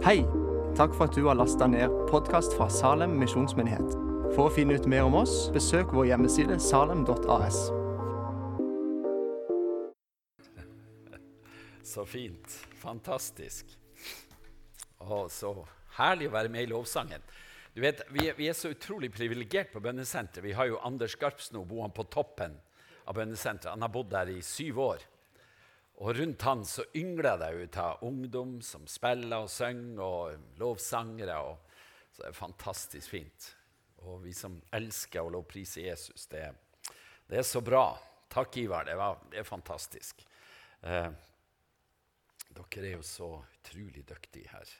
Hei! Takk for at du har lasta ned podkast fra Salem misjonsmyndighet. For å finne ut mer om oss, besøk vår hjemmeside salem.as. Så fint. Fantastisk. Å, så herlig å være med i lovsangen. Du vet, Vi, vi er så utrolig privilegert på bønnesenteret. Vi har jo Anders Garpsno boende på toppen av bønnesenteret. Han har bodd der i syv år. Og rundt han så yngler det ut av ungdom som spiller og synger, og lovsangere. Og, så det er fantastisk fint. Og vi som elsker å lovprise Jesus, det, det, er så bra. Takk, Ivar. Det, var, det er fantastisk. Eh, dere er jo så utrolig dyktige her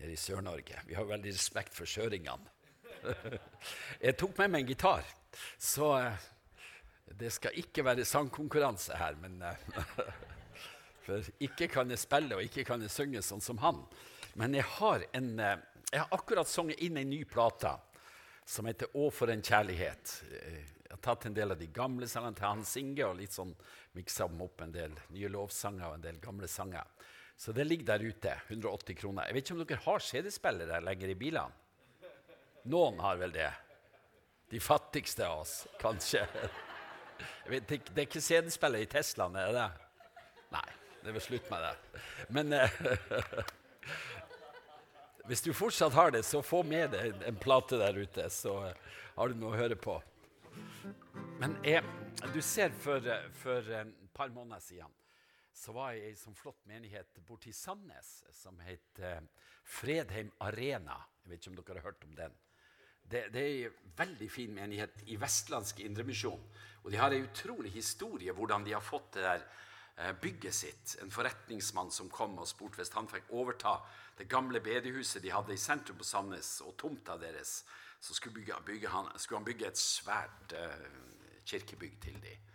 nede i Sør-Norge. Vi har veldig respekt for søringene. Jeg tok med meg en gitar, så eh, det skal ikke være sangkonkurranse her. men... Eh, For ikke kan jeg spille og ikke kan jeg synge sånn som han. Men jeg har, en, eh, jeg har akkurat sunget inn en ny plate som heter 'Å, for en kjærlighet'. Jeg har tatt en del av de gamle sangene til Hans Inge og litt sånn miksa dem opp en del nye lovsanger og en del gamle sanger. Så det ligger der ute. 180 kroner. Jeg vet ikke om dere har CD-spillere lenger i bilene? Noen har vel det. De fattigste av oss, kanskje. Det, er ikke CD-spiller i Teslaen, er det det? Nei. Det er slutt med det. Men eh, hvis du fortsatt har det, så få med deg en, plate der ute, så eh, har du noe å høre på. Men jeg, du ser, for, for et par måneder siden så var jeg i en sånn flott menighet borti Sandnes som het eh, Fredheim Arena. Jeg vet ikke om dere har hørt om den. Det, det er en veldig fin menighet i vestlandsk Indremisjon. Og de har en utrolig historie hvordan de har fått det der Eh, bygget sitt. En forretningsmann som kom og spurte hvis han fikk overta det gamle bedehuset de hadde i sentrum på Sandnes, og tomta deres, så skulle, bygge, bygge han, skulle han, bygge et svært uh, kirkebygg til dem.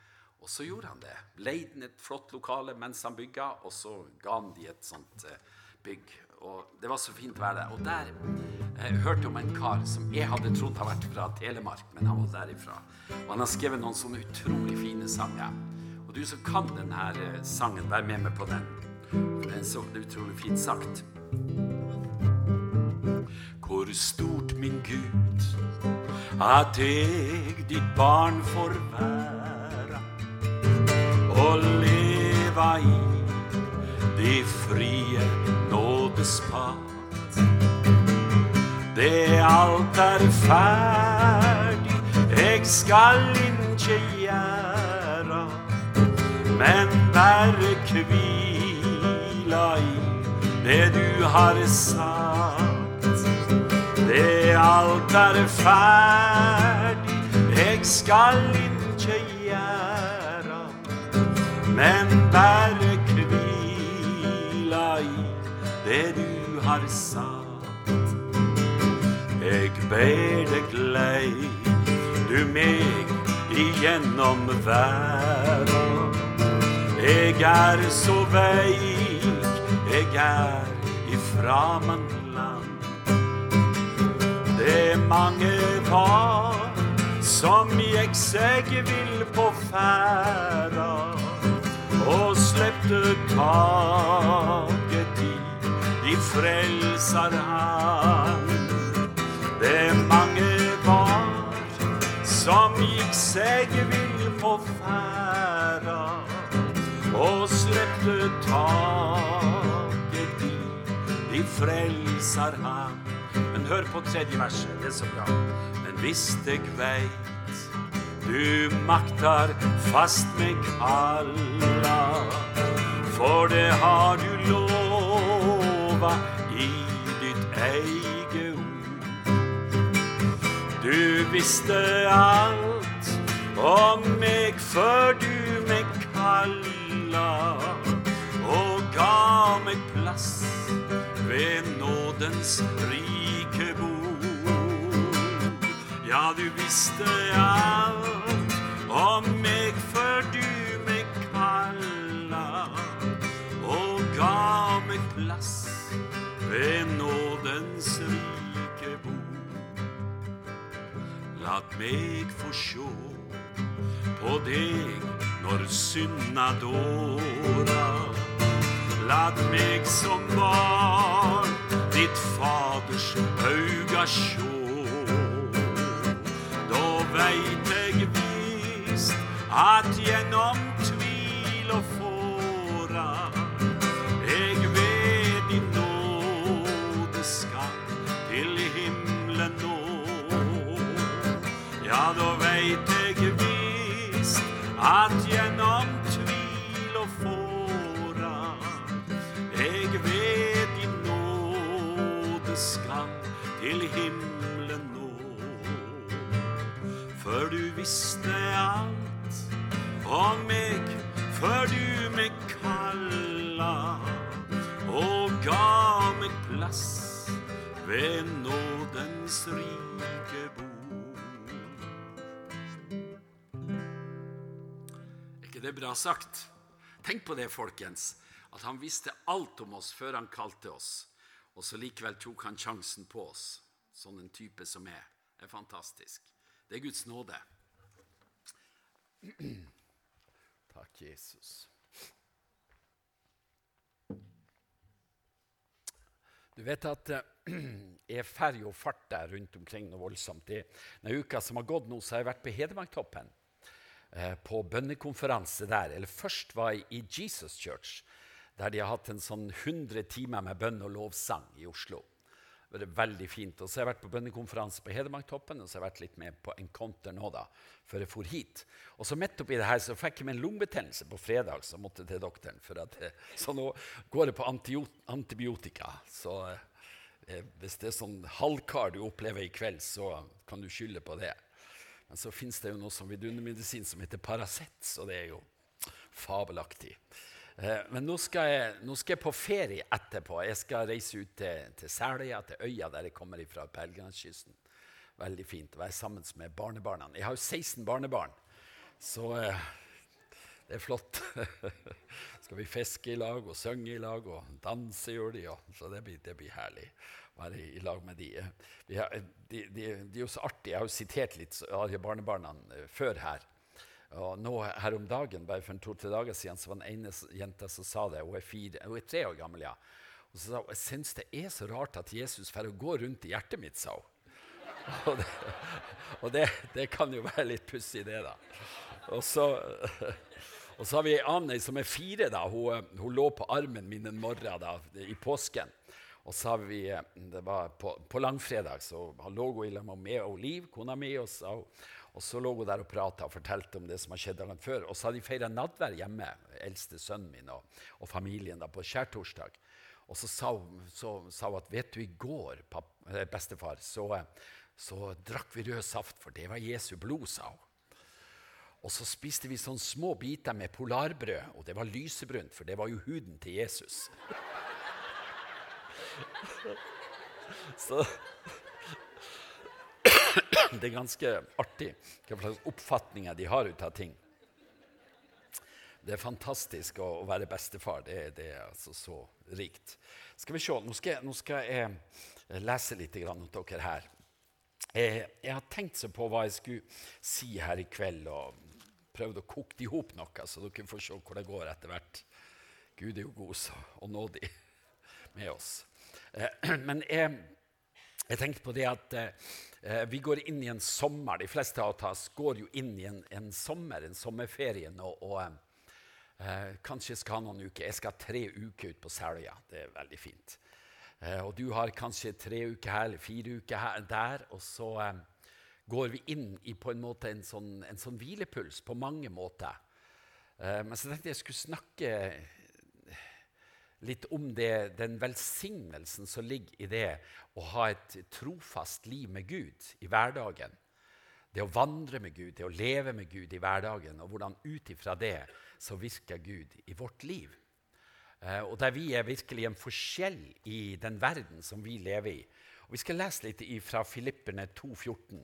Og så gjorde han det. Leide et flott lokale mens han bygga, og så ga han de et sånt uh, bygg. Og Det var så fint vær der. Og der uh, hørte jeg om en kar som jeg hadde trodd har vært fra Telemark, men han var derifra. Og han har skrevet noen sånne utrolig fine sanger du som kan denne eh, sangen, vær med meg på den. For den er så utrolig fint sagt. Hvor stort, min Gud, at jeg ditt barn får være. Og leva i det frie nådespad. Det alt er ferdig, jeg skal ikke gjøre men berre kvila i det du har sagt. Det alt er ferdig, jeg skal ikke gjøre, men berre det du har sagt. Jeg ber deg lei du meg igjennom verden. Jeg er så veik, jeg er ifra land. Det er mange var som gikk seg vill på ferda, og slepte taket frelser han. Det mange var som gikk seg vill på ferda og slepte taket i. De frelser han. Men hør på tredje verset, det er så bra. Men hvis deg veit du maktar fast meg kalla, for det har du lova Du visste alt om meg før du meg kalla og ga meg plass ved nådens rike bord. Ja, du visste alt om meg før du meg kalla og ga meg plass ved nådens rike Lat meg få sjå på deg når synda dåra. Lat meg som barn ditt faders auga sjå. Da veit eg vist at gjennom at gjennom tvil og fåra eg ved din nåde skal til himmelen nå. Før du visste alt om meg, før du meg kalla og ga meg plass ved nådens rike Er det bra sagt? Tenk på det, folkens. At han visste alt om oss før han kalte oss. Og så likevel tok han sjansen på oss. Sånn en type som er. Det er fantastisk. Det er Guds nåde. Takk, Jesus. Du vet at det er ferje og fart der rundt omkring noe voldsomt. Denne uka som har gått nå, så har jeg vært på Hedmarktoppen. Eh, på bønnekonferanse der. Eller først var jeg i Jesus Church, der de har hatt en sånn 100 timer med bønn og lovsang i Oslo. Det var veldig fint. Og så har jeg vært på bønnekonferanse på Hedmarktoppen, og så har jeg vært litt med på Encounter nå, da, før jeg for hit. Og så midt oppi det her så fikk jeg meg en lungebetennelse på fredag, så måtte jeg til doktoren. For at, så nå går jeg på antibiotika. Så eh, hvis det er sånn halvkar du opplever i kveld, så kan du skylde på det. Men så fins det jo noe som vidundermedisin som heter Paracet, så det er jo fabelaktig. Eh, men nå skal, jeg, nå skal jeg på ferie etterpå. Jeg skal reise ut til, til Seløya, til øya der jeg kommer fra, Pelgrimskysten. Veldig fint å være sammen med barnebarna. Jeg har jo 16 barnebarn, så eh, det er flott. skal vi fiske i lag og synge i lag og danse, gjør de, så det blir, det blir herlig være i, lag med de. De, de. De er jo så artige. Jeg har jo sitert litt av barnebarna eh, før her. Og nå her om dagen, bare for to-tre dager siden, så var den ene jenta som sa det. Hun er, fire, hun er tre år gammel, ja. Og så sa hun jeg syns det er så rart at Jesus får gå rundt i hjertet mitt, sa hun. Og det, og det, det kan jo være litt pussig, det, da. Og så, og så har vi ei annen som er fire. da. Hun, hun lå på armen min en morgen da, i påsken. Og så har vi, Det var på, på langfredag, så lå hun i lag med og Liv, kona mi. Og så, og så lå hun der og prata og fortalte om det som har skjedd dagen før. Og så hadde de feira nattvær hjemme, eldste sønnen min og, og familien, da, på skjærtorsdag. Og så sa hun, så, sa hun at vet du, i går, papp, eh, bestefar, så, så drakk vi rød saft, for det var Jesu blod, sa hun. Og så spiste vi sånne små biter med polarbrød, og det var lysebrunt, for det var jo huden til Jesus. Så Det er ganske artig hva slags oppfatninger de har ut av ting. Det er fantastisk å, være bestefar. Det, det er altså så rikt. Skal vi se, Nå skal, nå skal jeg lese litt grann hos dere her. Jeg, jeg har tenkt så på hva jeg skulle si her i kveld, og prøvd å koke det i hop noe, så dere får se hvor det går etter hvert. Gud er jo god og nådig med oss. Eh, men jeg, jeg tenkte på det at eh, vi går inn i en sommer. De fleste av oss går jo inn i en, en sommer, en sommerferie nå. og eh, Kanskje skal ha noen uker. Jeg skal tre uker ut på Selja. Det er veldig fint. Eh, og du har kanskje tre uker her eller fire uker her, der. Og så eh, går vi inn i på en måte en sånn, en sånn hvilepuls på mange måter. Eh, men så tenkte jeg skulle snakke litt om det, den velsignelsen som ligger i det å ha et trofast liv med Gud i hverdagen. Det å vandre med Gud, det å leve med Gud i hverdagen, og hvordan ut ifra det så virker Gud i vårt liv. Eh, og der vi er virkelig en forskjell i den verden som vi lever i. Og Vi skal lese litt fra Filipperne 2,14.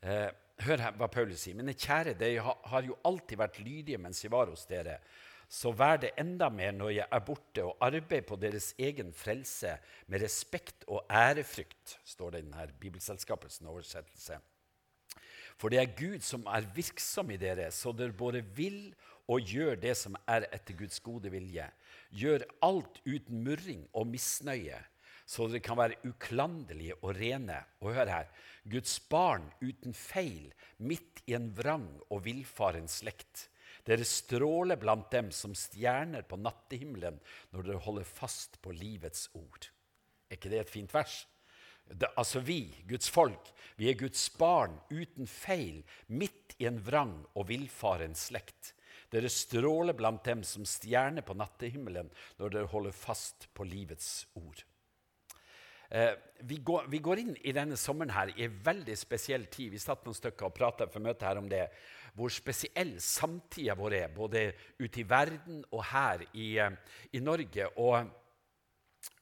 Eh, hør hva Paulus sier. Mine kjære, dere har jo alltid vært lydige mens jeg var hos dere. Så vær det enda mer når jeg er borte, og arbeid på deres egen frelse med respekt og ærefrykt, står det i denne Bibelselskapets oversettelse. For det er Gud som er virksom i dere, så dere både vil og gjør det som er etter Guds gode vilje. Gjør alt uten murring og misnøye, så dere kan være uklanderlige og rene. Og hør her Guds barn uten feil, midt i en vrang og villfaren slekt. Dere stråler blant dem som stjerner på nattehimmelen når dere holder fast på livets ord. Er ikke det et fint vers? Det, altså vi, Guds folk, vi er Guds barn uten feil, midt i en vrang og villfaren slekt. Dere stråler blant dem som stjerner på nattehimmelen når dere holder fast på livets ord. Eh, vi, går, vi, går, inn i denne sommeren her i en veldig spesiell tid. Vi satt noen stykker og prata for møtet her om det. Hvor spesiell samtida vår er, både ute i verden og her i, eh, i Norge. Og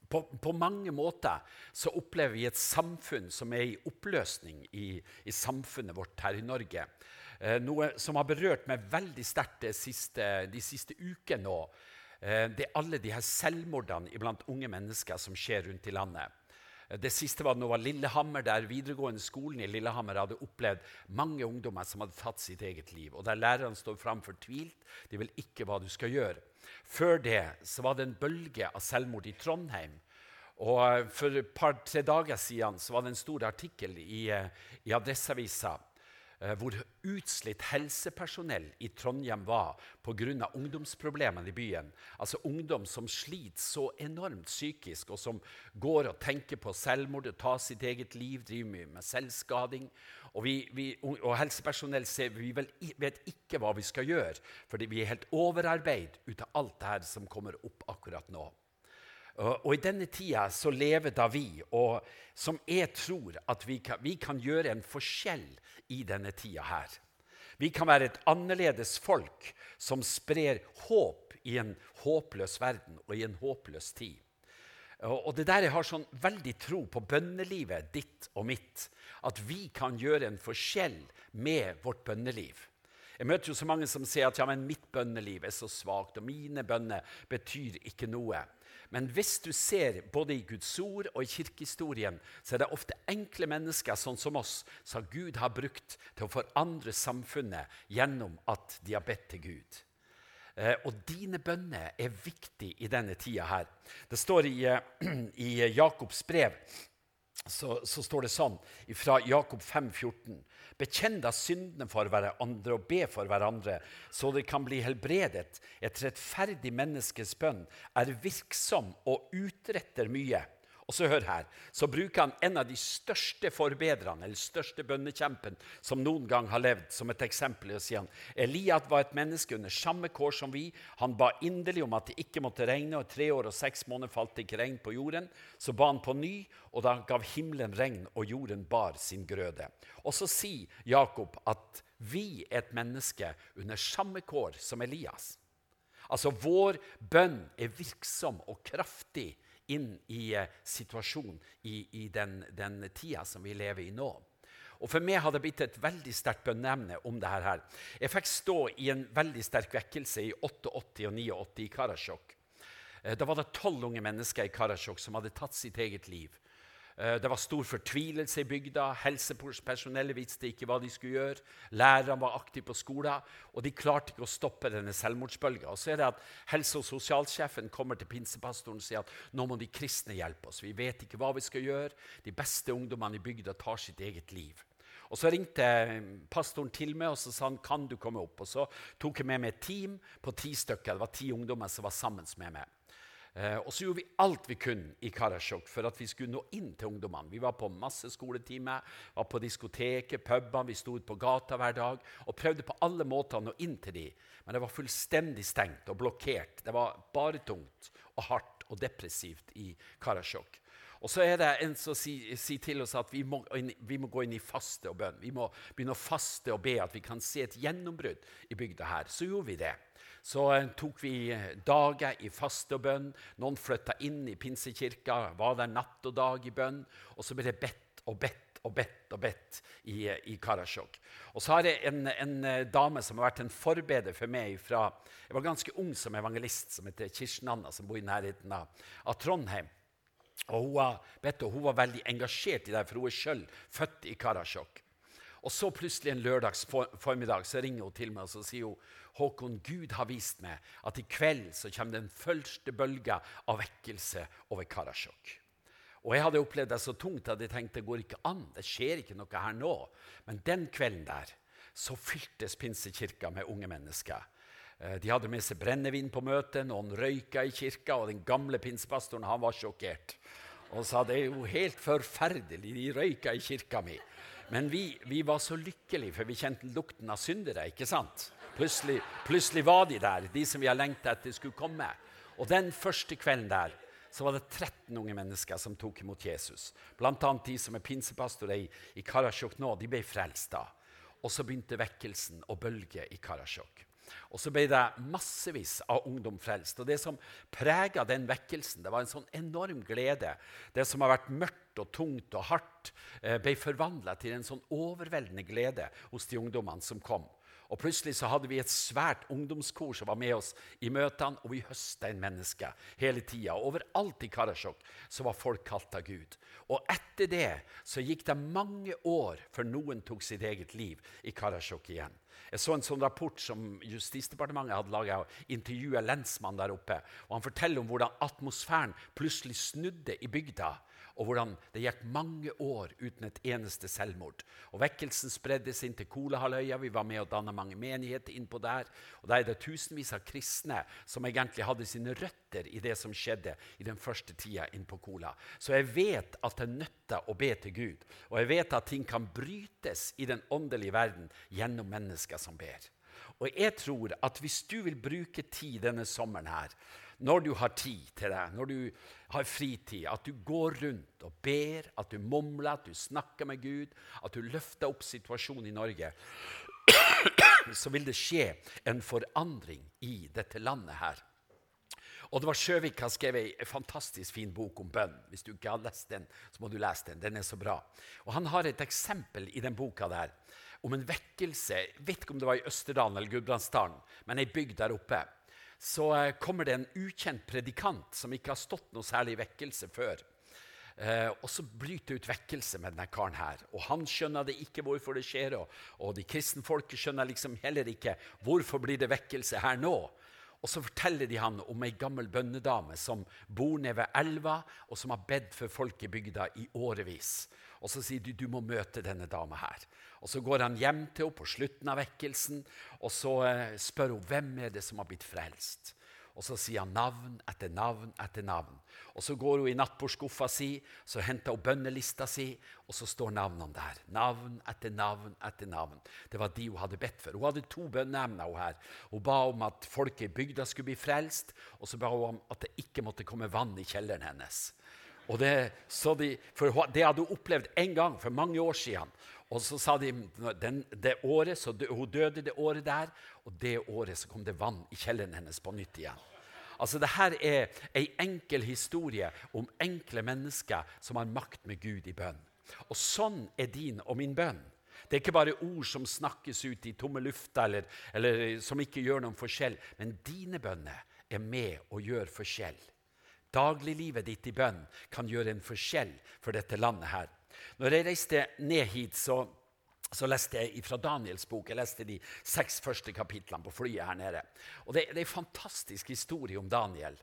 på, på, mange måter så opplever vi et samfunn som er i oppløsning i, i samfunnet vårt her i Norge. Eh, noe som har berørt meg veldig sterkt siste, de siste ukene nå. Eh, det er alle de her selvmordene blant unge mennesker som skjer rundt i landet. Det siste var nå var Lillehammer, der videregående skolen i Lillehammer hadde opplevd mange ungdommer som hadde tatt sitt eget liv, og der lærerne står fram fortvilt. De vil ikke hva du skal gjøre. Før det så var det en bølge av selvmord i Trondheim. Og For et par-tre dager siden så var det en stor artikkel i, eh, i Adresseavisa hvor utslitt helsepersonell i Trondheim var pga. ungdomsproblemene i byen. Altså ungdom som sliter så enormt psykisk, og som går og tenker på selvmord, ta sitt eget liv, driver mye med selvskading. Og, vi, vi, og helsepersonell ser, vi vel, vet ikke hva vi skal gjøre, fordi vi er helt overarbeid ut av alt det her som kommer opp akkurat nå. Og, I denne tida så lever da vi, og som jeg tror at vi kan, vi kan gjøre en forskjell i denne tida her. Vi kan være et annerledes folk som sprer håp i en håpløs verden og i en håpløs tid. Og det der Jeg har sånn veldig tro på bønnelivet ditt og mitt. At vi kan gjøre en forskjell med vårt bønneliv. Jeg møter jo så mange som sier at ja, men mitt bønneliv er så svakt, og mine bønner betyr ikke noe. Men hvis du ser både i Guds ord og i kirkehistorien, så er det ofte enkle mennesker sånn som oss som Gud har brukt til å forandre samfunnet gjennom at de har bedt til Gud. Eh, og dine bønner er viktige i denne tida her. Det står i, eh, i Jakobs brev så, så, står det sånn fra Jakob 5, 14. Bekjenn da syndene for hverandre og be for hverandre, så dere kan bli helbredet. Et rettferdig menneskes bønn er virksom og utretter mye. Og så hør her, så bruker han en av de største forbedrerne, eller største bønnekjempen som noen gang har levd, som et eksempel. og sier han, Eliat var et menneske under samme kår som vi. Han ba inderlig om at det ikke måtte regne, og tre år og seks måneder falt det ikke regn på jorden. Så ba han på ny, og da gav himmelen regn, og jorden bar sin grøde. Og så sier Jakob at vi er et menneske under samme kår som Elias. Altså, vår bønn er virksom og kraftig inn i eh, situasjonen i, i den, den tida som vi lever i nå. Og For meg har det blitt et veldig sterkt bønneemne om dette. her. Jeg fikk stå i en veldig sterk vekkelse i 88 og 89 i Karasjok. Eh, da var det tolv unge mennesker i Karasjok som hadde tatt sitt eget liv. Eh, det var stor fortvilelse i bygda. Helsepersonellet visste ikke hva de skulle gjøre. Lærerne var aktive på skolen, og de klarte ikke å stoppe denne selvmordsbølga. Og så er det at Helse- og sosialsjefen kommer til pinsepastoren og sier at nå må de kristne hjelpe oss. Vi vet ikke hva vi skal gjøre. De beste ungdommene i bygda tar sitt eget liv. Og Så ringte pastoren til meg og så sa han, kan du komme opp. Og Så tok jeg med meg et team på ti stykker. Det var ti ungdommer som var sammen med meg. Eh, og så gjorde vi alt vi kunne i Karasjok for at vi skulle nå inn til ungdommene. Vi var på masse skoletimer, var på diskoteket, pubene, vi sto på gata hver dag og prøvde på alle måter å nå inn til dem. Men det var fullstendig stengt og blokkert. Det var bare tungt og hardt og depressivt i Karasjok. Og så er det en som sier si til oss at vi må, vi må, gå inn i faste og bønn. Vi må begynne å faste og be at vi kan se et gjennombrudd i bygda her. Så gjorde vi det så eh, tok vi dager i faste og bønn. Noen flytta inn i pinsekirka, var der natt og dag i bønn. Og så ble det bedt og bedt og bedt og bedt i, i Karasjok. Og så har jeg en, en, eh, dame som har vært en forbeder for meg fra Jeg var ganske ung som evangelist, som heter Kirsten Anna, som bor i nærheten av, av Trondheim. Og hun, du, hun var veldig engasjert i det, for hun er sjøl født i Karasjok. Og så plutselig en lørdags formiddag så ringer hun til meg og så sier hun, Håkon, Gud har vist meg at i kveld så kommer den første bølga av vekkelse over Karasjok. Og jeg hadde opplevd det så tungt at jeg tenkte det går ikke an. Det skjer ikke noe her nå. Men den kvelden der så fyltes pinsekirka med unge mennesker. Eh, de hadde med seg brennevin på møtet, noen røyka i kirka, og den gamle pinsepastoren han var sjokkert. Og sa det er jo helt forferdelig, de røyka i kirka mi. Men vi, vi var så lykkelige, for vi kjente lukten av syndere. ikke sant? Plutselig, plutselig var de der, de som vi har lengta etter skulle komme. Og den første kvelden der så var det 13 unge mennesker som tok imot Jesus. Blant annet de som er pinsepastorer i, Karasjok nå. De ble frelst da. Og så begynte vekkelsen å bølge i Karasjok. Og så ble det massevis av ungdom frelst. Og det som prega den vekkelsen, det var en sånn enorm glede. Det som har vært mørkt og tungt og hardt, eh, ble forvandla til en sånn overveldende glede hos de ungdommene som kom. Og Plutselig så hadde vi et svært ungdomskor som var med oss i møtene, og vi høsta inn mennesker hele tida. Overalt i Karasjok så var folk kalt av Gud. Og etter det så gikk det mange år før noen tok sitt eget liv i Karasjok igjen. Jeg så en sånn rapport som Justisdepartementet hadde laga intervjua lensmannen der oppe. og Han forteller om hvordan atmosfæren plutselig snudde i bygda og hvordan det gikk mange år uten et eneste selvmord. Og Vekkelsen spredde seg inn til Kolahalvøya. Vi var med og danna mange menigheter innpå der. Og Der er det tusenvis av kristne som egentlig hadde sine røtter i det som skjedde i den første tida innpå Kola. Så jeg vet at det nytter å be til Gud. Og jeg vet at ting kan brytes i den åndelige verden gjennom mennesker som ber. Og jeg tror at hvis du vil bruke tid denne sommeren her, når du har tid til det, når du har fritid, at du går rundt og ber, at du mumler, at du snakker med Gud, at du løfter opp situasjonen i Norge, så vil det skje en forandring i dette landet her. Og det var Sjøvik har skrevet en fantastisk fin bok om bønn. Hvis du ikke har lest den, så må du lese den. Den er så bra. Og Han har et eksempel i den boka der om en vekkelse. Jeg vet ikke om det var i Østerdalen eller Gudbrandsdalen, men ei bygd der oppe så eh, kommer det en ukjent predikant som ikke har stått noe særlig vekkelse før. Eh, og så bryter ut vekkelse med denne karen her. Og han skjønner det ikke hvorfor det skjer, og, og de kristenfolket skjønner liksom heller ikke hvorfor blir det vekkelse her nå. Og så forteller de han om ei gammel bønnedame som bor nede ved elva, og som har bedt for folk i bygda i årevis. Og så sier de du må møte denne dama her. Og Så går han hjem til henne på slutten av vekkelsen og så eh, spør hun hvem er det som har blitt frelst. Og Så sier han navn etter navn etter navn. Og Så går hun i nattbordskuffa si, så henter hun bønnelista si, og så står navnene der. Navn etter navn etter navn. Det var de hun hadde bedt for. Hun hadde to bønneemner. Hun her. Hun ba om at folk i bygda skulle bli frelst, og så ba hun om at det ikke måtte komme vann i kjelleren hennes. Og det, de, for det hadde hun opplevd en gang for mange år siden. Og så sa de den, det året, så dø, Hun døde det året der, og det året så kom det vann i kjelleren hennes på nytt igjen. Altså, Dette er ei enkel historie om enkle mennesker som har makt med Gud i bønn. Og sånn er din og min bønn. Det er ikke bare ord som snakkes ut i tomme lufta, eller, eller som ikke gjør noen forskjell. Men dine bønner er med og gjør forskjell. Dagliglivet ditt i bønn kan gjøre en forskjell for dette landet her. Når jeg reiste ned hit, så, så leste jeg fra Daniels bok. Jeg leste de seks første kapitlene på flyet her nede. Og det, det er en fantastisk historie om Daniel.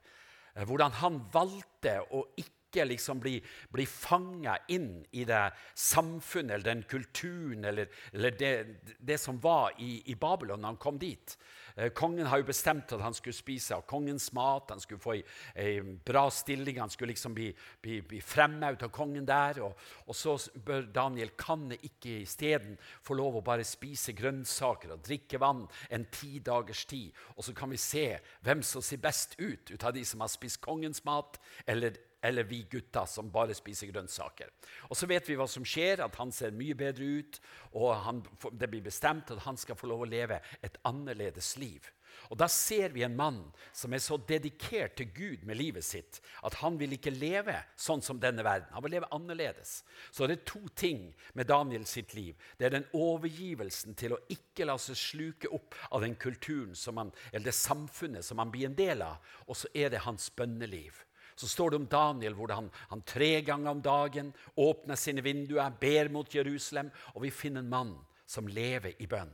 Eh, hvordan han valgte å ikke liksom bli, bli fanga inn i det samfunnet eller den kulturen eller, eller det, det, som var i, i Babylon da han kom dit. Eh, kongen har jo bestemt at han skulle spise av kongens mat, han skulle få ei, bra stilling, han skulle liksom bli, bli, bli fremmet av kongen der. Og, og, så bør Daniel kan ikke isteden få lov å bare spise grønnsaker og drikke vann en ti dagers tid. Og så kan vi se hvem som ser best ut ut av de som har spist kongens mat, eller eller vi gutta som bare spiser grønnsaker. Og så vet vi hva som skjer, at han ser mye bedre ut, og han, det blir bestemt at han skal få lov å leve et annerledes liv. Og Da ser vi en mann som er så dedikert til Gud med livet sitt at han vil ikke leve sånn som denne verden. Han vil leve annerledes. Så det er to ting med Daniel sitt liv. Det er den overgivelsen til å ikke la seg sluke opp av den kulturen man, eller det samfunnet som han blir en del av, og så er det hans bønneliv. Så står det om Daniel, hvor han, han tre ganger om dagen åpner sine vinduer, ber mot Jerusalem, og vi finner en mann som lever i bønn.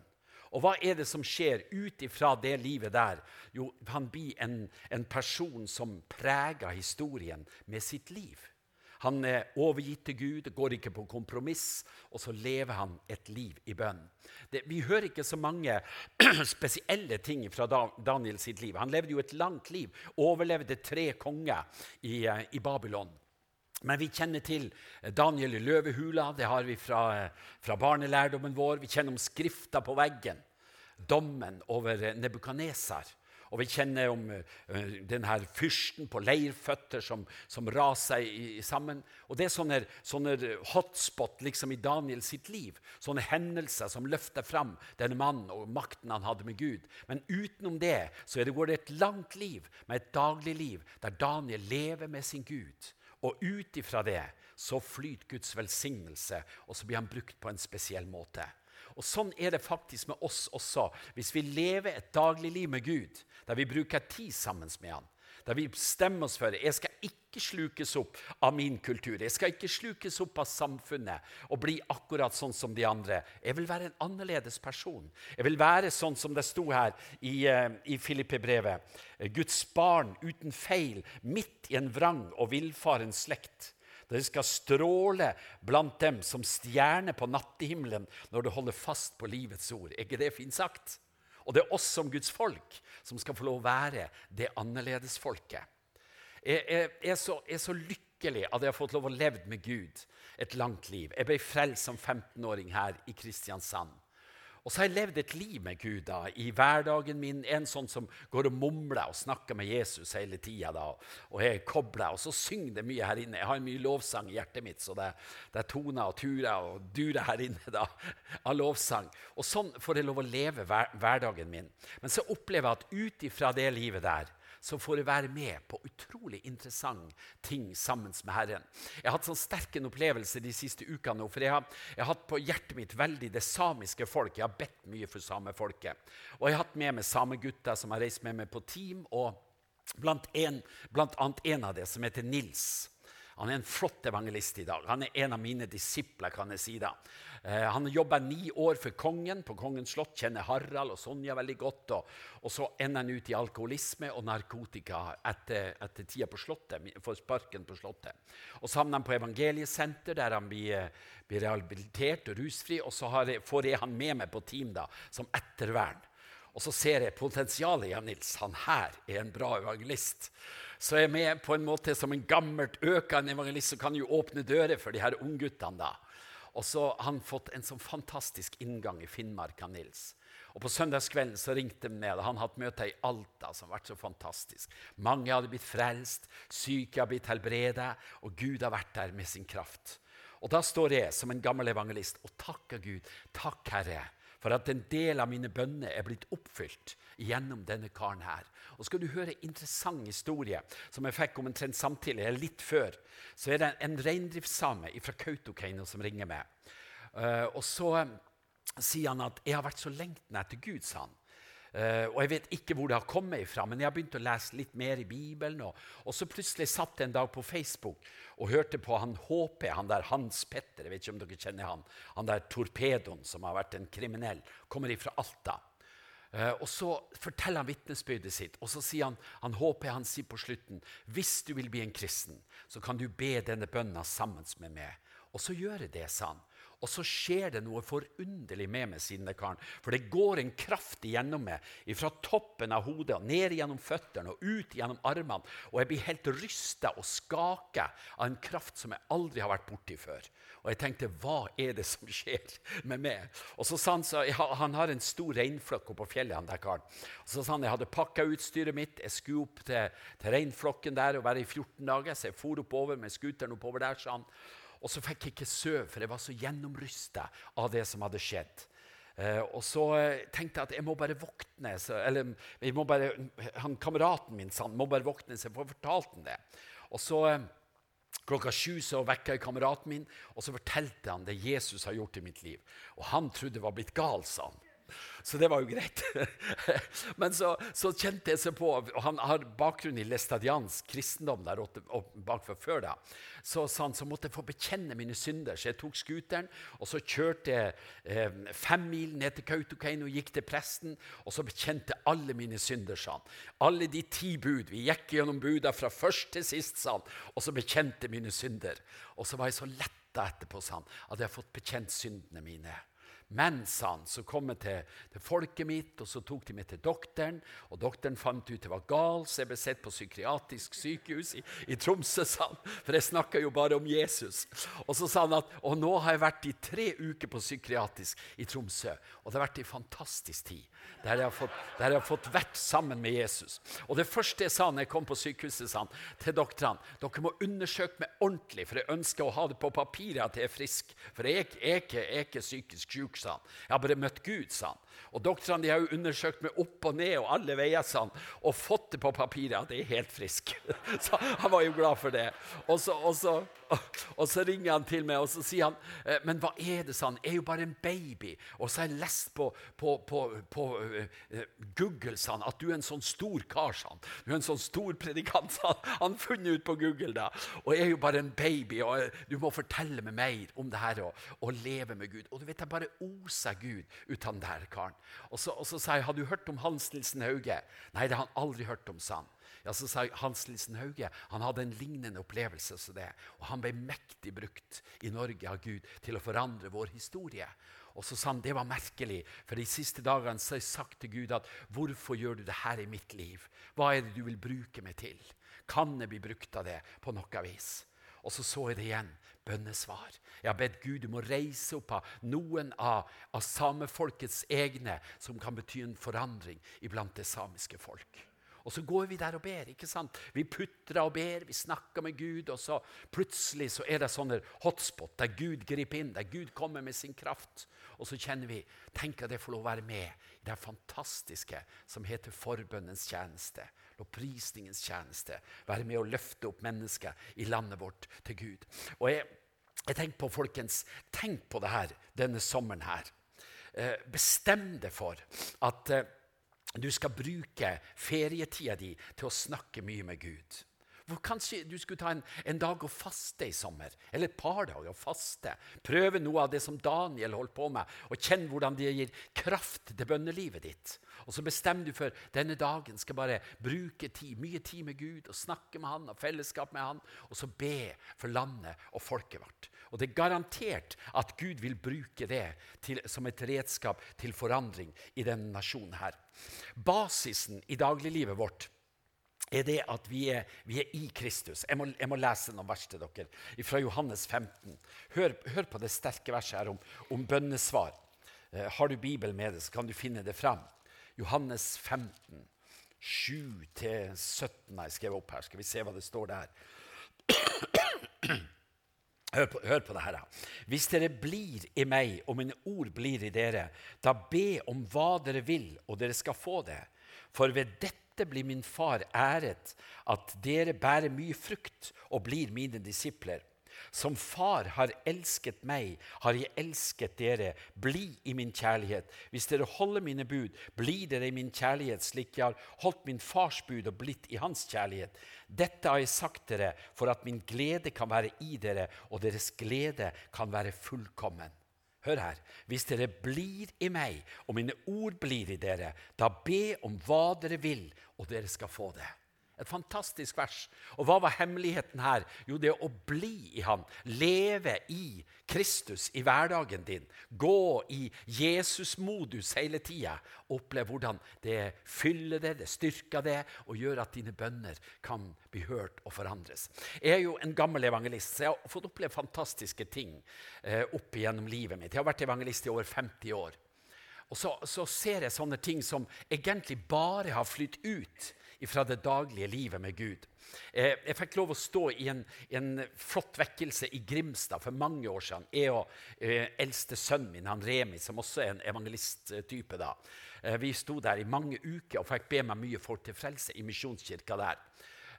Og hva er det som skjer ut ifra det livet der? Jo, han blir en, en person som preger historien med sitt liv. Han er overgitt til Gud, går ikke på kompromiss, og så lever han et liv i bønn. Det, vi hører ikke så mange spesielle ting fra Daniel sitt liv. Han levde jo et langt liv, overlevde tre konger i, eh, i Babylon. Men vi kjenner til Daniel i løvehula, det har vi fra, eh, fra barnelærdommen vår. Vi kjenner om skrifta på veggen, dommen over Nebukadnesar. Og vi kjenner om denne fyrsten på leirføtter som, som raser sammen. Og Det er sånne, sånne hotspot liksom i Daniel sitt liv. Sånne hendelser som løfter fram denne mannen og makten han hadde med Gud. Men utenom det så det går det et langt liv med et daglig liv der Daniel lever med sin Gud. Og ut ifra det så flyter Guds velsignelse, og så blir han brukt på en spesiell måte. Og Sånn er det faktisk med oss også. Hvis vi lever et dagligliv med Gud, der vi bruker tid sammen med Han, der vi bestemmer oss for jeg skal ikke slukes opp av min kultur, jeg skal ikke slukes opp av samfunnet og bli akkurat sånn som de andre. Jeg vil være en annerledes person. Jeg vil være sånn som det sto her i, uh, i Filippe-brevet. Guds barn uten feil, midt i en vrang og villfaren slekt. Dere skal stråle blant dem som stjerner på nattehimmelen når du holder fast på livets ord. Er ikke det fint sagt? Og det er oss som Guds folk som skal få lov å være det annerledesfolket. Jeg, jeg, er så, jeg er så lykkelig at jeg har fått lov å leve med Gud et langt liv. Jeg ble frelst som 15-åring her i Kristiansand. Og så har jeg levd et liv med Gud da, i hverdagen min. En sånn som går og mumler og snakker med Jesus hele tida. Og jeg er kobla. Og så synger det mye her inne. Jeg har mye lovsang i hjertet mitt, så det, det er toner og turer og durer her inne da, av lovsang. Og sånn får jeg lov å leve hver, hverdagen min. Men så opplever jeg at ut ifra det livet der så får jeg være med på utrolig interessante ting sammen med Herren. Jeg har hatt sånn sterk en opplevelse de siste ukene. For jeg har, jeg har, hatt på hjertet mitt veldig det samiske folk. Jeg har bedt mye for samefolket. Og jeg har hatt med meg samegutter som har reist med meg på team. og Blant, en, blant annet en av det som heter Nils. Han er en flott evangelist i dag. Han er en av mine disipler. kan jeg si da. Eh, han har jobba ni år for kongen på Kongens slott, kjenner Harald og Sonja veldig godt. Og, og så ender han ut i alkoholisme og narkotika etter, etter tida på slottet. for sparken på slottet. Og Så havner han på evangeliesenter, der han blir, blir rehabilitert og rusfri. Og så jeg, får jeg han med meg på team da, som ettervern. Og så ser jeg potensialet i ja, Nils. Han her er en bra evangelist. Så jeg er med på en måte som en gammelt økende evangelist som kan jo åpne dører for de her ungguttene. Og så har han fått en sånn fantastisk inngang i Finnmark av Nils. Og På søndagskvelden så ringte han ned. Han hadde møte i Alta som vært så fantastisk. Mange hadde blitt frelst, syke hadde blitt helbredet, og Gud har vært der med sin kraft. Og Da står jeg som en gammel evangelist og takker Gud. Takk, Herre, for at en del av mine bønner er blitt oppfylt gjennom denne karen her. Og skal du høre en interessant historie som jeg fikk omtrent samtidig, eller litt før, så er det en reindriftssame fra Kautokeino som ringer meg. Uh, og så um, sier han at 'jeg har vært så lengtende etter Gud', sa han. Uh, og Jeg vet ikke hvor det har kommet ifra, men jeg har begynt å lese litt mer i Bibelen. Og, og så plutselig satt jeg en dag på Facebook og hørte på han HP, han der Hans Petter. jeg vet ikke om dere kjenner Han han der torpedoen som har vært en kriminell. Kommer ifra Alta. Uh, og Så forteller han vitnesbyrdet sitt, og så sier han han HP han sier på slutten hvis du vil bli en kristen, så kan du be denne bønna sammen med meg. Og så gjør jeg det, sa han. Og så skjer det noe forunderlig med meg, siden det karen. For det går en kraft igjennom meg, fra toppen av hodet og ned gjennom føttene og ut gjennom armene. Og jeg blir helt rysta og skaka av en kraft som jeg aldri har vært borti før. Og jeg tenkte, hva er det som skjer med meg? Og så sa Han så, han har en stor reinflokk på fjellet. han der karen. Og så sa han jeg hadde pakka utstyret mitt, jeg skulle opp til, til reinflokken der og være i 14 dager. Så jeg for oppover med scooteren oppover der, sa han. Og så fikk jeg ikke sove, for jeg var så gjennomrysta av det som hadde skjedd. Eh, og så uh, tenkte jeg at jeg må bare våkne. Så, eller må bare, han, Kameraten min sa han må bare våkne, så jeg får fortalt han det. Og så eh, Klokka sju så vekka jeg kameraten min, og så fortalte han det Jesus har gjort i mitt liv. Og han trodde det var blitt gal, sa han. Så det var jo greit. Men så, så, kjente jeg seg på og Han har bakgrunn i læstadiansk kristendom der oppe, bakfor før. da. Så sa han så måtte jeg få bekjenne mine synder. Så jeg tok scooteren og så kjørte jeg eh, fem mil ned til Kautokeino og gikk til presten. Og så bekjente alle mine synder, sa han. Alle de ti bud. Vi gikk gjennom buda fra først til sist, sa han. Og så bekjente mine synder. Og så var jeg så letta etterpå, sa han, at jeg har fått bekjent syndene mine. Men, sa han, så kom til, til, folket mitt, og så tok de meg til doktoren. Og doktoren fant ut jeg var gal, så jeg ble sett på psykiatrisk sykehus i, i Tromsø. sa han, For jeg snakka jo bare om Jesus. Og så sa han at og nå har jeg vært i tre uker på psykiatrisk i Tromsø. Og det har vært en fantastisk tid. Der jeg har fått, der jeg har fått vært sammen med Jesus. Og det første jeg sa når jeg kom på sykehuset, sa han til doktorene dere må undersøke meg ordentlig, for jeg ønsker å ha det på papiret at jeg er frisk. For jeg er ikke psykisk syk sa han. Jeg har bare møtt Gud, sa han. Og doktorene de har jo undersøkt meg opp og ned og alle veier, sånn, og fått det på papiret at jeg er helt frisk. Så han var jo glad for det. Og så, og så, og så ringer han til meg og så sier han, «Eh, men hva er det, sa han. Jeg er jo bare en baby. Og så har jeg lest på, på, på, på uh, Google sa at du er en sånn stor kar. sa han. Du er en sånn stor predikant. sa Han Han funnet ut på Google da. Og jeg er jo bare en baby, og du må fortelle meg mer om det her og leve med Gud. Og du vet, jeg bare oser Gud ut av den der karen. Og så, og så sa jeg, 'Har du hørt om Hans Nilsen Hauge?' 'Nei, det har han aldri hørt om', sa han. Ja, Så sa jeg, Hans Nilsen Hauge han hadde en lignende opplevelse som det. Og han ble mektig brukt i Norge av Gud til å forandre vår historie. Og så sa han det var merkelig, for de siste dagene så har jeg sagt til Gud at hvorfor gjør du det her i mitt liv? Hva er det du vil bruke meg til? Kan jeg bli brukt av det på noe vis? Og så så jeg det igjen. Bønnesvar. Jeg har bedt Gud om å reise opp av noen av, av samefolkets egne som kan bety en forandring iblant det samiske folk. Og så går vi der og ber. ikke sant? Vi putrer og ber, vi snakker med Gud, og så plutselig så er det sånne hotspot der Gud griper inn, der Gud kommer med sin kraft. Og så kjenner vi Tenk at jeg får lov å være med i det fantastiske som heter forbønnens tjeneste. Lovprisningens tjeneste. Være med å løfte opp mennesker i landet vårt til Gud. Og jeg, jeg tenker på, folkens, tenk på det her denne sommeren her. Eh, bestem deg for at eh, du skal bruke ferietida di til å snakke mye med Gud. Kanskje du skulle ta en, en, dag og faste i sommer, eller et par dager og faste. Prøve noe av det som Daniel holdt på med, og kjenn hvordan det gir kraft til bønnelivet ditt. Og så bestemmer du for denne dagen skal bare bruke tid, mye tid med Gud og snakke med han og fellesskap med han, og så be for landet og folket vårt. Og det er garantert at Gud vil bruke det til, som et redskap til forandring i denne nasjonen her. Basisen i dagliglivet vårt er det at vi er, vi er i Kristus. Jeg må, jeg må, lese noen vers til dere fra Johannes 15. Hør, hør på det sterke verset her om, om bønnesvar. Eh, har du Bibelen med deg, så kan du finne det fram. Johannes 15, 7-17 har jeg skrevet opp her. Skal vi se hva det står der. Hør på, hør på det her. Hvis dere blir i meg, og mine ord blir i dere, da be om hva dere vil, og dere skal få det. For ved dette blir min far æret, at dere bærer mye frukt og blir mine disipler. Som far har elsket meg, har jeg elsket dere. Bli i min kjærlighet. Hvis dere holder mine bud, blir dere i min kjærlighet, slik jeg har holdt min fars bud og blitt i hans kjærlighet. Dette har jeg sagt dere for at min glede kan være i dere, og deres glede kan være fullkommen. Hør her. Hvis dere blir i meg, og mine ord blir i dere, da be om hva dere vil, og dere skal få det. Et fantastisk vers. Og hva var hemmeligheten her? Jo, det å bli i Han. Leve i Kristus i hverdagen din. Gå i Jesus-modus hele tida. Oppleve hvordan det fyller det, det styrker det, og gjør at dine bønner kan bli hørt og forandres. Jeg er jo en gammel evangelist, så jeg har fått oppleve fantastiske ting eh, opp igjennom livet mitt. Jeg har vært evangelist i over 50 år. Og så, så ser jeg sånne ting som egentlig bare har flytt ut fra det daglige livet med Gud. Eh, jeg fikk lov å stå i en, en, flott vekkelse i Grimstad for mange år siden. Jeg og eh, eldste sønnen min, han Remi, som også er en evangelisttype, da. Eh, vi sto der i mange uker og fikk be meg mye folk til frelse i misjonskirka der.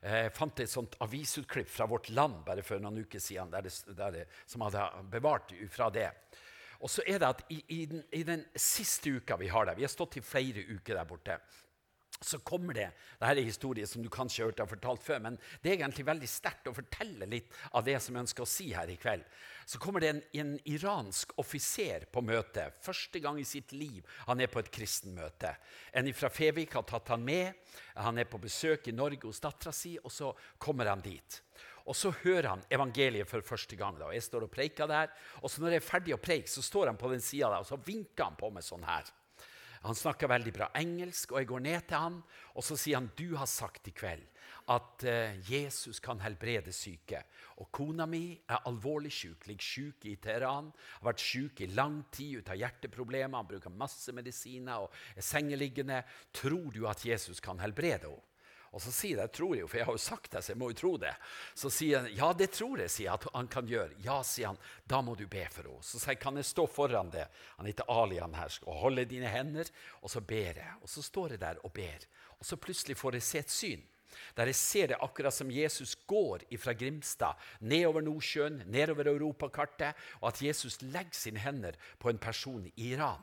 Jeg fant et sånt avisutklipp fra Vårt Land bare for noen uker siden der det, der det, som hadde bevart fra det. Og så er det at i, i, den, i den siste uka vi har der, vi har stått i flere uker der borte, så kommer det Dette er en historie som du kanskje har hørt jeg fortalt før, men det er egentlig veldig sterkt å fortelle litt av det som jeg ønsker å si her i kveld. Så kommer det en, en iransk offiser på møte. Første gang i sitt liv han er på et kristenmøte. En fra Fevik har tatt han med. Han er på besøk i Norge hos dattera si, og så kommer han dit. Og så hører han evangeliet for første gang. da, Jeg står og preiker der. Og så når jeg er ferdig å preike, så står han på den sida der, og så vinker han på meg sånn her. Han snakker veldig bra engelsk, og jeg går ned til han, og så sier han du har sagt i kveld at uh, Jesus kan helbrede syke. Og kona mi er alvorlig syk, ligger syk i Teheran. Har vært syk i lang tid ut av hjerteproblemer. Han bruker masse medisiner og er sengeliggende. Tror du at Jesus kan helbrede henne? Og så sier jeg tror jeg for jeg har jo sagt det, så jeg må jo tro det. Så sier han ja, det tror jeg, sier at han kan gjøre. Ja, sier han, da må du be for henne. Så sier jeg kan jeg stå foran det, han heter Ali han her, og holde dine hender, og så ber jeg. Og så står jeg der og ber. Og så plutselig får jeg se et syn. Der jeg ser det akkurat som Jesus går fra Grimstad nedover Nordsjøen, nedover europakartet, og at Jesus legger sine hender på en person i Iran.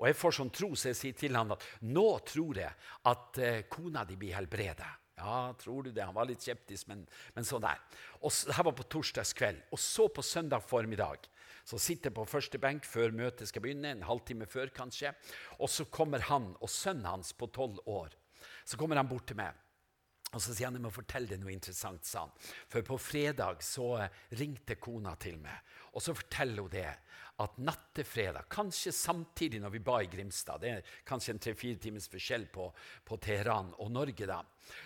Og jeg får sånn tro, så jeg sier til han at nå tror jeg at eh, kona di blir helbredet. Ja, tror du det? Han var litt skeptisk, men, men sånn der. Og så, her var på torsdagskveld. Og så på søndag formiddag så sitter jeg på første benk før møtet skal begynne, en halvtime før kanskje. Og så kommer han og sønnen hans på tolv år. Så kommer han bort til meg. Og så sier han jeg må fortelle deg noe interessant. sa han. For på fredag så eh, ringte kona til meg, og så forteller hun det at natt til fredag, kanskje samtidig når vi ba i Grimstad Det er kanskje en tre-fire timers forskjell på, på, Teheran og Norge, da.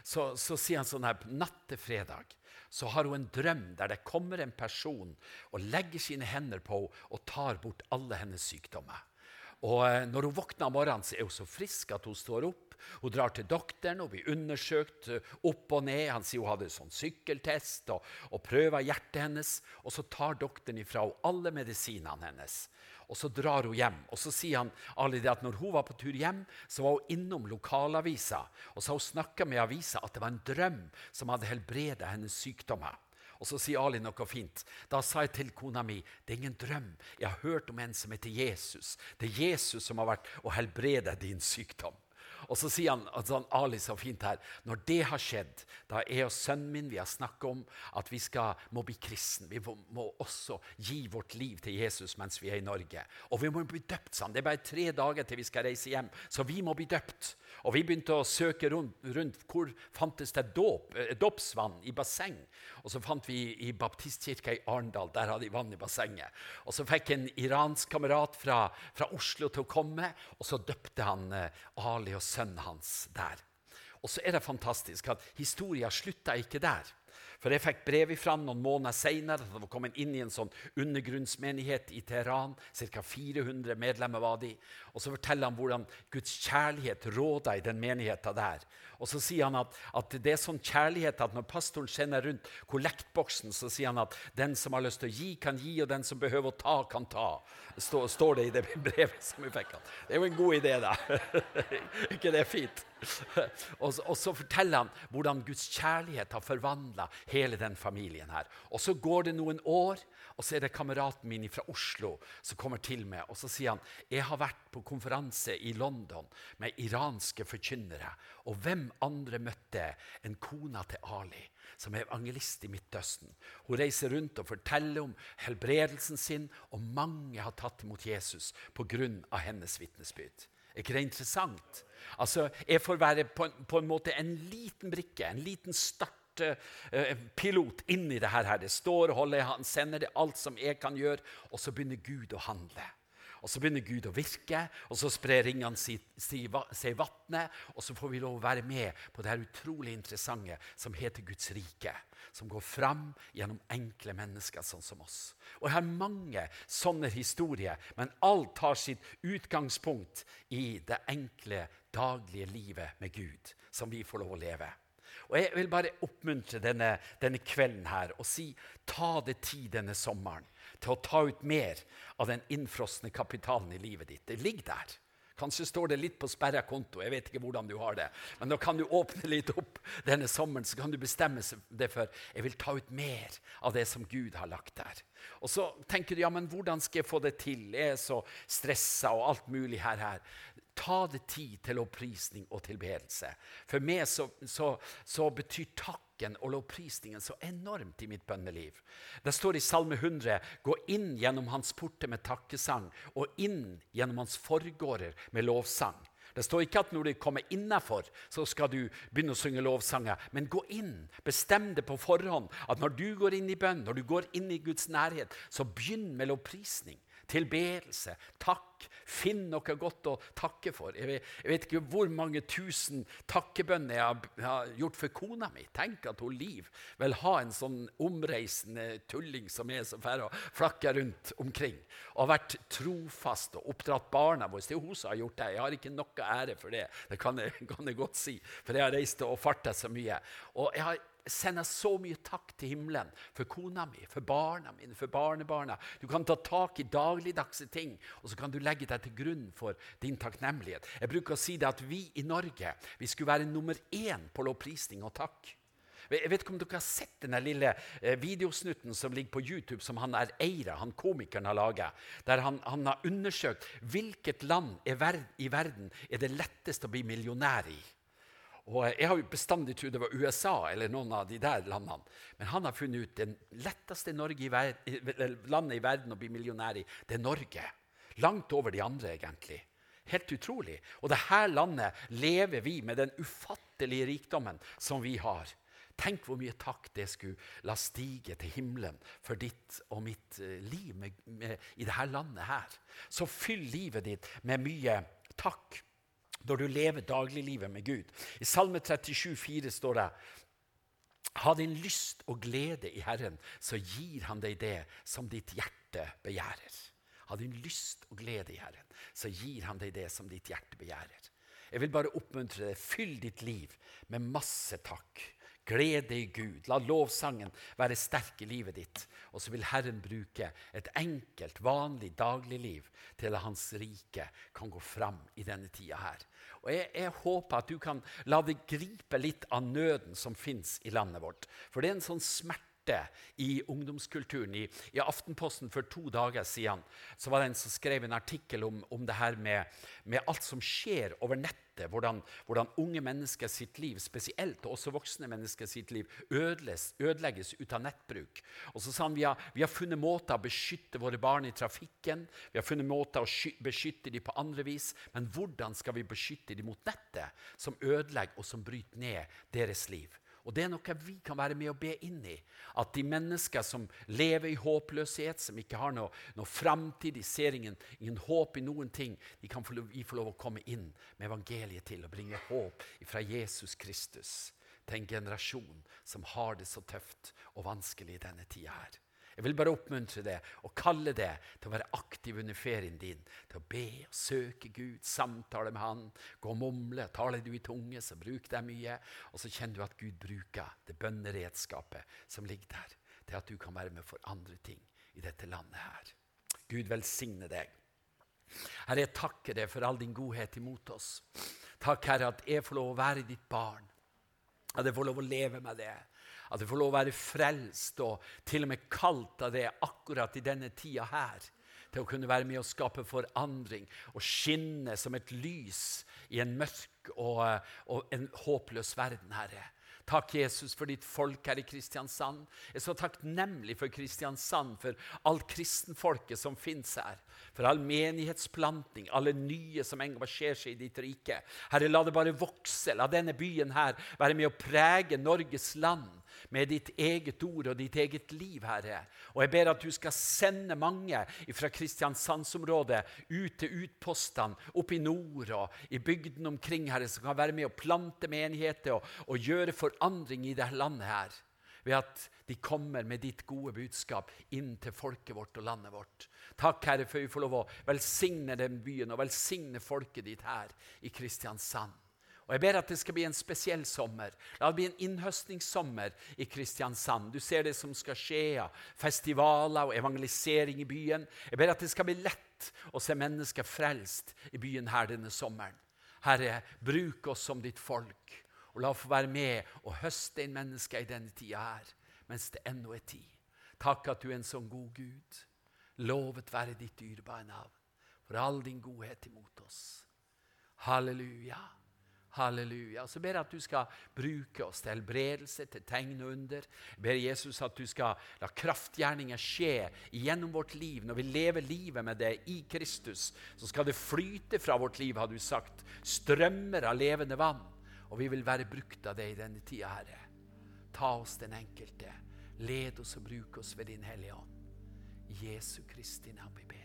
Så, så sier han sånn her Natt til fredag så har hun en drøm der det kommer en person og legger sine hender på henne og tar bort alle hennes sykdommer. Og eh, Når hun våkner om morgenen, så er hun så frisk at hun står opp hun drar til doktoren og blir undersøkt eh, opp og ned. Han sier hun hadde sånn sykkeltest og, og prøver hjertet hennes. Og så tar doktoren ifra henne alle medisinene hennes. Og så drar hun hjem. Og så sier han Ali, at når hun var på tur hjem, så var hun innom lokalavisa. Og så har hun snakka med avisa at det var en drøm som hadde helbredet hennes sykdommer. Og så sier Ali noe fint. Da sa jeg til kona mi det er ingen drøm. Jeg har hørt om en som heter Jesus. Det er Jesus som har vært og helbrede din sykdom. Og så sier han, sånn, Ali så fint her Når det har skjedd, da er og sønnen min vi har snakket om at vi skal, må bli kristen. Vi må, må, også gi vårt liv til Jesus mens vi er i Norge. Og vi må bli døpt. sammen. Det er bare tre dager til vi skal reise hjem, så vi må bli døpt. Og vi begynte å søke rundt, rundt hvor fantes det dåp, eh, dåpsvann i basseng. Og så fant vi i baptistkirka i Arendal. Der hadde de vann i bassenget. Og så fikk en iransk kamerat fra, fra Oslo til å komme, og så døpte han eh, Ali og sønnen hans der. Og så er det fantastisk at historien slutta ikke der. For jeg fikk brev ifra noen måneder seinere. Det var kommet inn i en sånn undergrunnsmenighet i Teheran. Ca. 400 medlemmer var de. Og så forteller han hvordan Guds kjærlighet råda i den menigheten der. Og så sier han at, at, det er sånn kjærlighet at når pastoren sender rundt kollektboksen, så sier han at den som har lyst til å gi, kan gi, og den som behøver å ta, kan ta. Står, står det i det brevet som vi fikk. Det er jo en god idé, da. ikke det er fint? og, og, så forteller han hvordan Guds kjærlighet har forvandla hele den familien her. Og så går det noen år, og så er det kameraten min fra Oslo som kommer til meg. Og så sier han jeg har vært på konferanse i London med iranske forkynnere. Og hvem andre møtte en kona til Ali, som er evangelist i Midtøsten? Hun reiser rundt og forteller om helbredelsen sin, og mange har tatt imot Jesus pga. hennes vitnesbyrd. Er ikke det interessant? Altså, Jeg får være på, på en måte en liten brikke, en liten startpilot uh, inn i det her. Det står og holder, Han sender det alt som jeg kan gjøre, og så begynner Gud å handle. Og Så begynner Gud å virke, og så sprer ringene seg i vannet. Og så får vi lov å være med på det her utrolig interessante som heter Guds rike. Som går fram gjennom enkle mennesker sånn som oss. Og Jeg har mange sånne historier, men alt tar sitt utgangspunkt i det enkle, daglige livet med Gud, som vi får lov å leve. Og Jeg vil bare oppmuntre denne, denne kvelden her og si ta det tid denne sommeren til å ta ut mer av den innfrosne kapitalen i livet ditt. Det ligger der. Kanskje står det litt på sperra konto. jeg vet ikke hvordan du har det. Men da kan du åpne litt opp denne sommeren, så kan du bestemme det for jeg vil ta ut mer av det som Gud har lagt der. Og så tenker du ja, men hvordan skal jeg få det til? Jeg er så stressa og alt mulig her. her. Ta det tid til opprisning og tilbedelse. For meg så, så, så betyr takken og lovprisningen så enormt i mitt bønneliv. Det står i Salme 100.: Gå inn gjennom hans porter med takkesang, og inn gjennom hans forgårder med lovsang. Det står ikke at når du kommer innafor, så skal du begynne å synge lovsanger. Men gå inn. Bestem det på forhånd at når du går inn i bønn, når du går inn i Guds nærhet, så begynn med lovprisning tilbedelse, takk. Finn noe godt å takke for. Jeg vet, jeg vet ikke hvor mange tusen takkebønner jeg har, gjort for kona mi. Tenk at hun Liv vil ha en sånn omreisende tulling som er som færre og flakker rundt omkring. Og har vært trofast og oppdratt barna våre. Det er hun som har gjort det. Jeg har ikke noe ære for det. Det kan jeg, kan jeg godt si, for jeg har reist og farta så mye. Og jeg har sender så mye takk til himmelen for kona mi, for barna mine, for barnebarna. Du kan ta tak i dagligdagse ting, og så kan du legge deg til grunn for din takknemlighet. Jeg bruker å si det at vi i Norge vi skulle være nummer én på lovprisning og takk. Jeg vet ikke om dere har sett den lille eh, videosnutten som ligger på YouTube, som han er Eira, han komikeren, har laga. Der han, han, har undersøkt hvilket land i verden er det lettest å bli millionær i. Og Jeg har jo bestandig trodd det var USA eller noen av de der landene. Men han har funnet ut det letteste i landet i verden å bli millionær i, det er Norge. Langt over de andre, egentlig. Helt utrolig. Og det her landet lever vi med den ufattelige rikdommen som vi har. Tenk hvor mye takk det skulle la stige til himmelen for ditt og mitt eh, liv med, med, i dette landet her. Så fyll livet ditt med mye takk når du lever dagliglivet med Gud. I Salme 37, 37,4 står det Ha din lyst og glede i Herren, så gir Han deg det som ditt hjerte begjærer. Ha din lyst og glede i Herren, så gir Han deg det som ditt hjerte begjærer. Jeg vil bare oppmuntre deg. Fyll ditt liv med masse takk. Gled deg i Gud. La lovsangen være sterk i livet ditt. Og så vil Herren bruke et enkelt, vanlig dagligliv til at Hans rike kan gå fram i denne tida her. Og jeg, jeg, håper at du kan la deg gripe litt av nøden som fins i landet vårt. For det er en sånn smerte i ungdomskulturen. I, I, Aftenposten for to dager siden så var det en som skrev en artikkel om, om det her med, med, alt som skjer over nettet. Hvordan, hvordan, unge mennesker sitt liv, spesielt og også voksne mennesker sitt liv, ødeles, ødelegges ut av nettbruk. Og så sa han vi har, vi har funnet måter å beskytte våre barn i trafikken, vi har funnet måter å beskytte dem på andre vis, men hvordan skal vi beskytte dem mot nettet, som ødelegger og som bryter ned deres liv? Og det er noe vi kan være med å be inn i. At de mennesker som lever i håpløshet, som ikke har noe, noe framtid, de ser ingen, ingen, håp i noen ting, de kan få, vi få lov å komme inn med evangeliet til og bringe håp fra Jesus Kristus til en generasjon som har det så tøft og vanskelig i denne tida her. Jeg vil bare oppmuntre deg og kalle deg til å være aktiv under ferien din. Til å be og søke Gud, samtale med Han, gå og mumle. Taler du i tunge, så bruk deg mye. Og så kjenner du at Gud bruker det bønneredskapet som ligger der, til at du kan være med for andre ting i dette landet her. Gud velsigne deg. Herre, jeg takker deg for all din godhet imot oss. Takk, Herre, at jeg får lov å være ditt barn. At jeg får lov å leve med det. At du får lov å være frelst og til og med kalt av det akkurat i denne tida her. Til å kunne være med og skape forandring og skinne som et lys i en mørk og, og en håpløs verden, Herre. Takk, Jesus, for ditt folk her i Kristiansand. Jeg er så takknemlig for Kristiansand, for alt kristenfolket som fins her. For all menighetsplanting, alle nye som engasjerer seg i ditt rike. Herre, la det bare vokse. La denne byen her være med å prege Norges land med ditt eget ord og ditt eget liv, Herre. Og jeg ber at du skal sende mange fra Kristiansandsområdet ut til utpostene opp i nord og i bygdene omkring, Herre, som kan være med å plante menigheter og, og gjøre forandring i dette landet her. Ved at de kommer med ditt gode budskap inn til folket vårt og landet vårt. Takk, Herre, for vi får lov å velsigne den byen og velsigne folket ditt her i Kristiansand. Og Jeg ber at det skal bli en spesiell sommer. La det bli en innhøstningssommer i Kristiansand. Du ser det som skal skje av festivaler og evangelisering i byen. Jeg ber at det skal bli lett å se mennesker frelst i byen her denne sommeren. Herre, bruk oss som ditt folk, og la oss få være med og høste inn mennesker i denne tida her, mens det ennå er tid. Takk at du er en sånn god Gud. Lovet være ditt dyrebare navn for all din godhet imot oss. Halleluja. Halleluja. Så ber jeg at du skal bruke oss til helbredelse, til tegn og under. Jeg ber Jesus at du skal la kraftgjerninger skje gjennom vårt liv. Når vi lever livet med det i Kristus, så skal det flyte fra vårt liv, har du sagt. Strømmer av levende vann. Og vi vil være brukt av det i denne tida, Herre. Ta oss den enkelte. Led oss og bruk oss ved Din Hellige Ånd. Jesu Kristi navn vi ber.